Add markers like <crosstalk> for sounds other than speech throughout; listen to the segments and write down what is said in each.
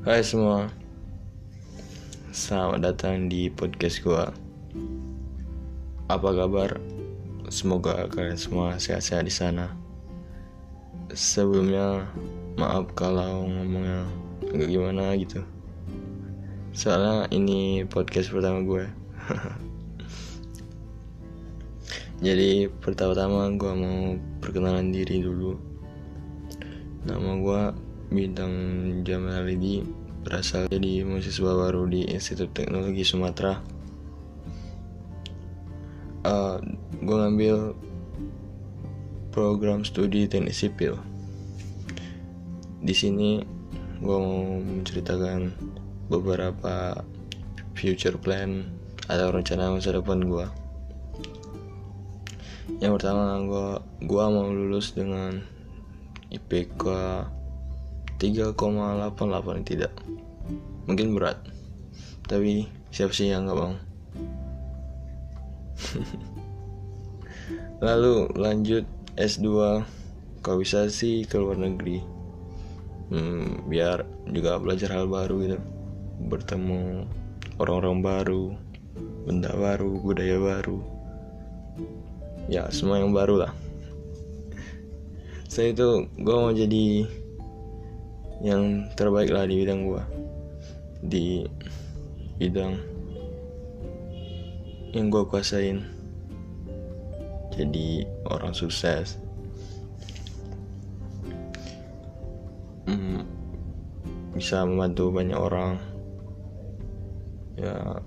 Hai semua. Selamat datang di podcast gua. Apa kabar? Semoga kalian semua sehat-sehat di sana. Sebelumnya Maaf kalau ngomongnya agak gimana gitu. Soalnya ini podcast pertama gue <laughs> Jadi pertama-tama gue mau perkenalan diri dulu. Nama gue Bintang Jamal Alidi berasal dari mahasiswa baru di Institut Teknologi Sumatera. Uh, gue ngambil program studi teknik sipil. Di sini gue mau menceritakan beberapa future plan atau rencana masa depan gue. Yang pertama gue gue mau lulus dengan IPK 3,88 tidak. Mungkin berat. Tapi siapa sih yang nggak mau? <laughs> Lalu lanjut S2 kalau ke luar negeri. Hmm, biar juga belajar hal baru gitu. Bertemu orang-orang baru benda baru budaya baru. Ya semua yang baru lah. <laughs> Saya itu gue mau jadi yang terbaik lah di bidang gua. Di bidang yang gua kuasain. Jadi orang sukses. Hmm, bisa membantu banyak orang. Ya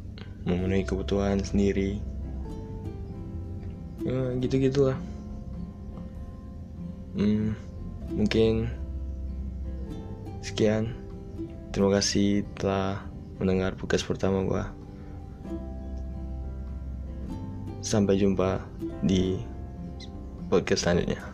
memenuhi kebutuhan sendiri. Ya gitu gitulah hmm, mungkin Sekian. Terima kasih telah mendengar podcast pertama gue. Sampai jumpa di podcast selanjutnya.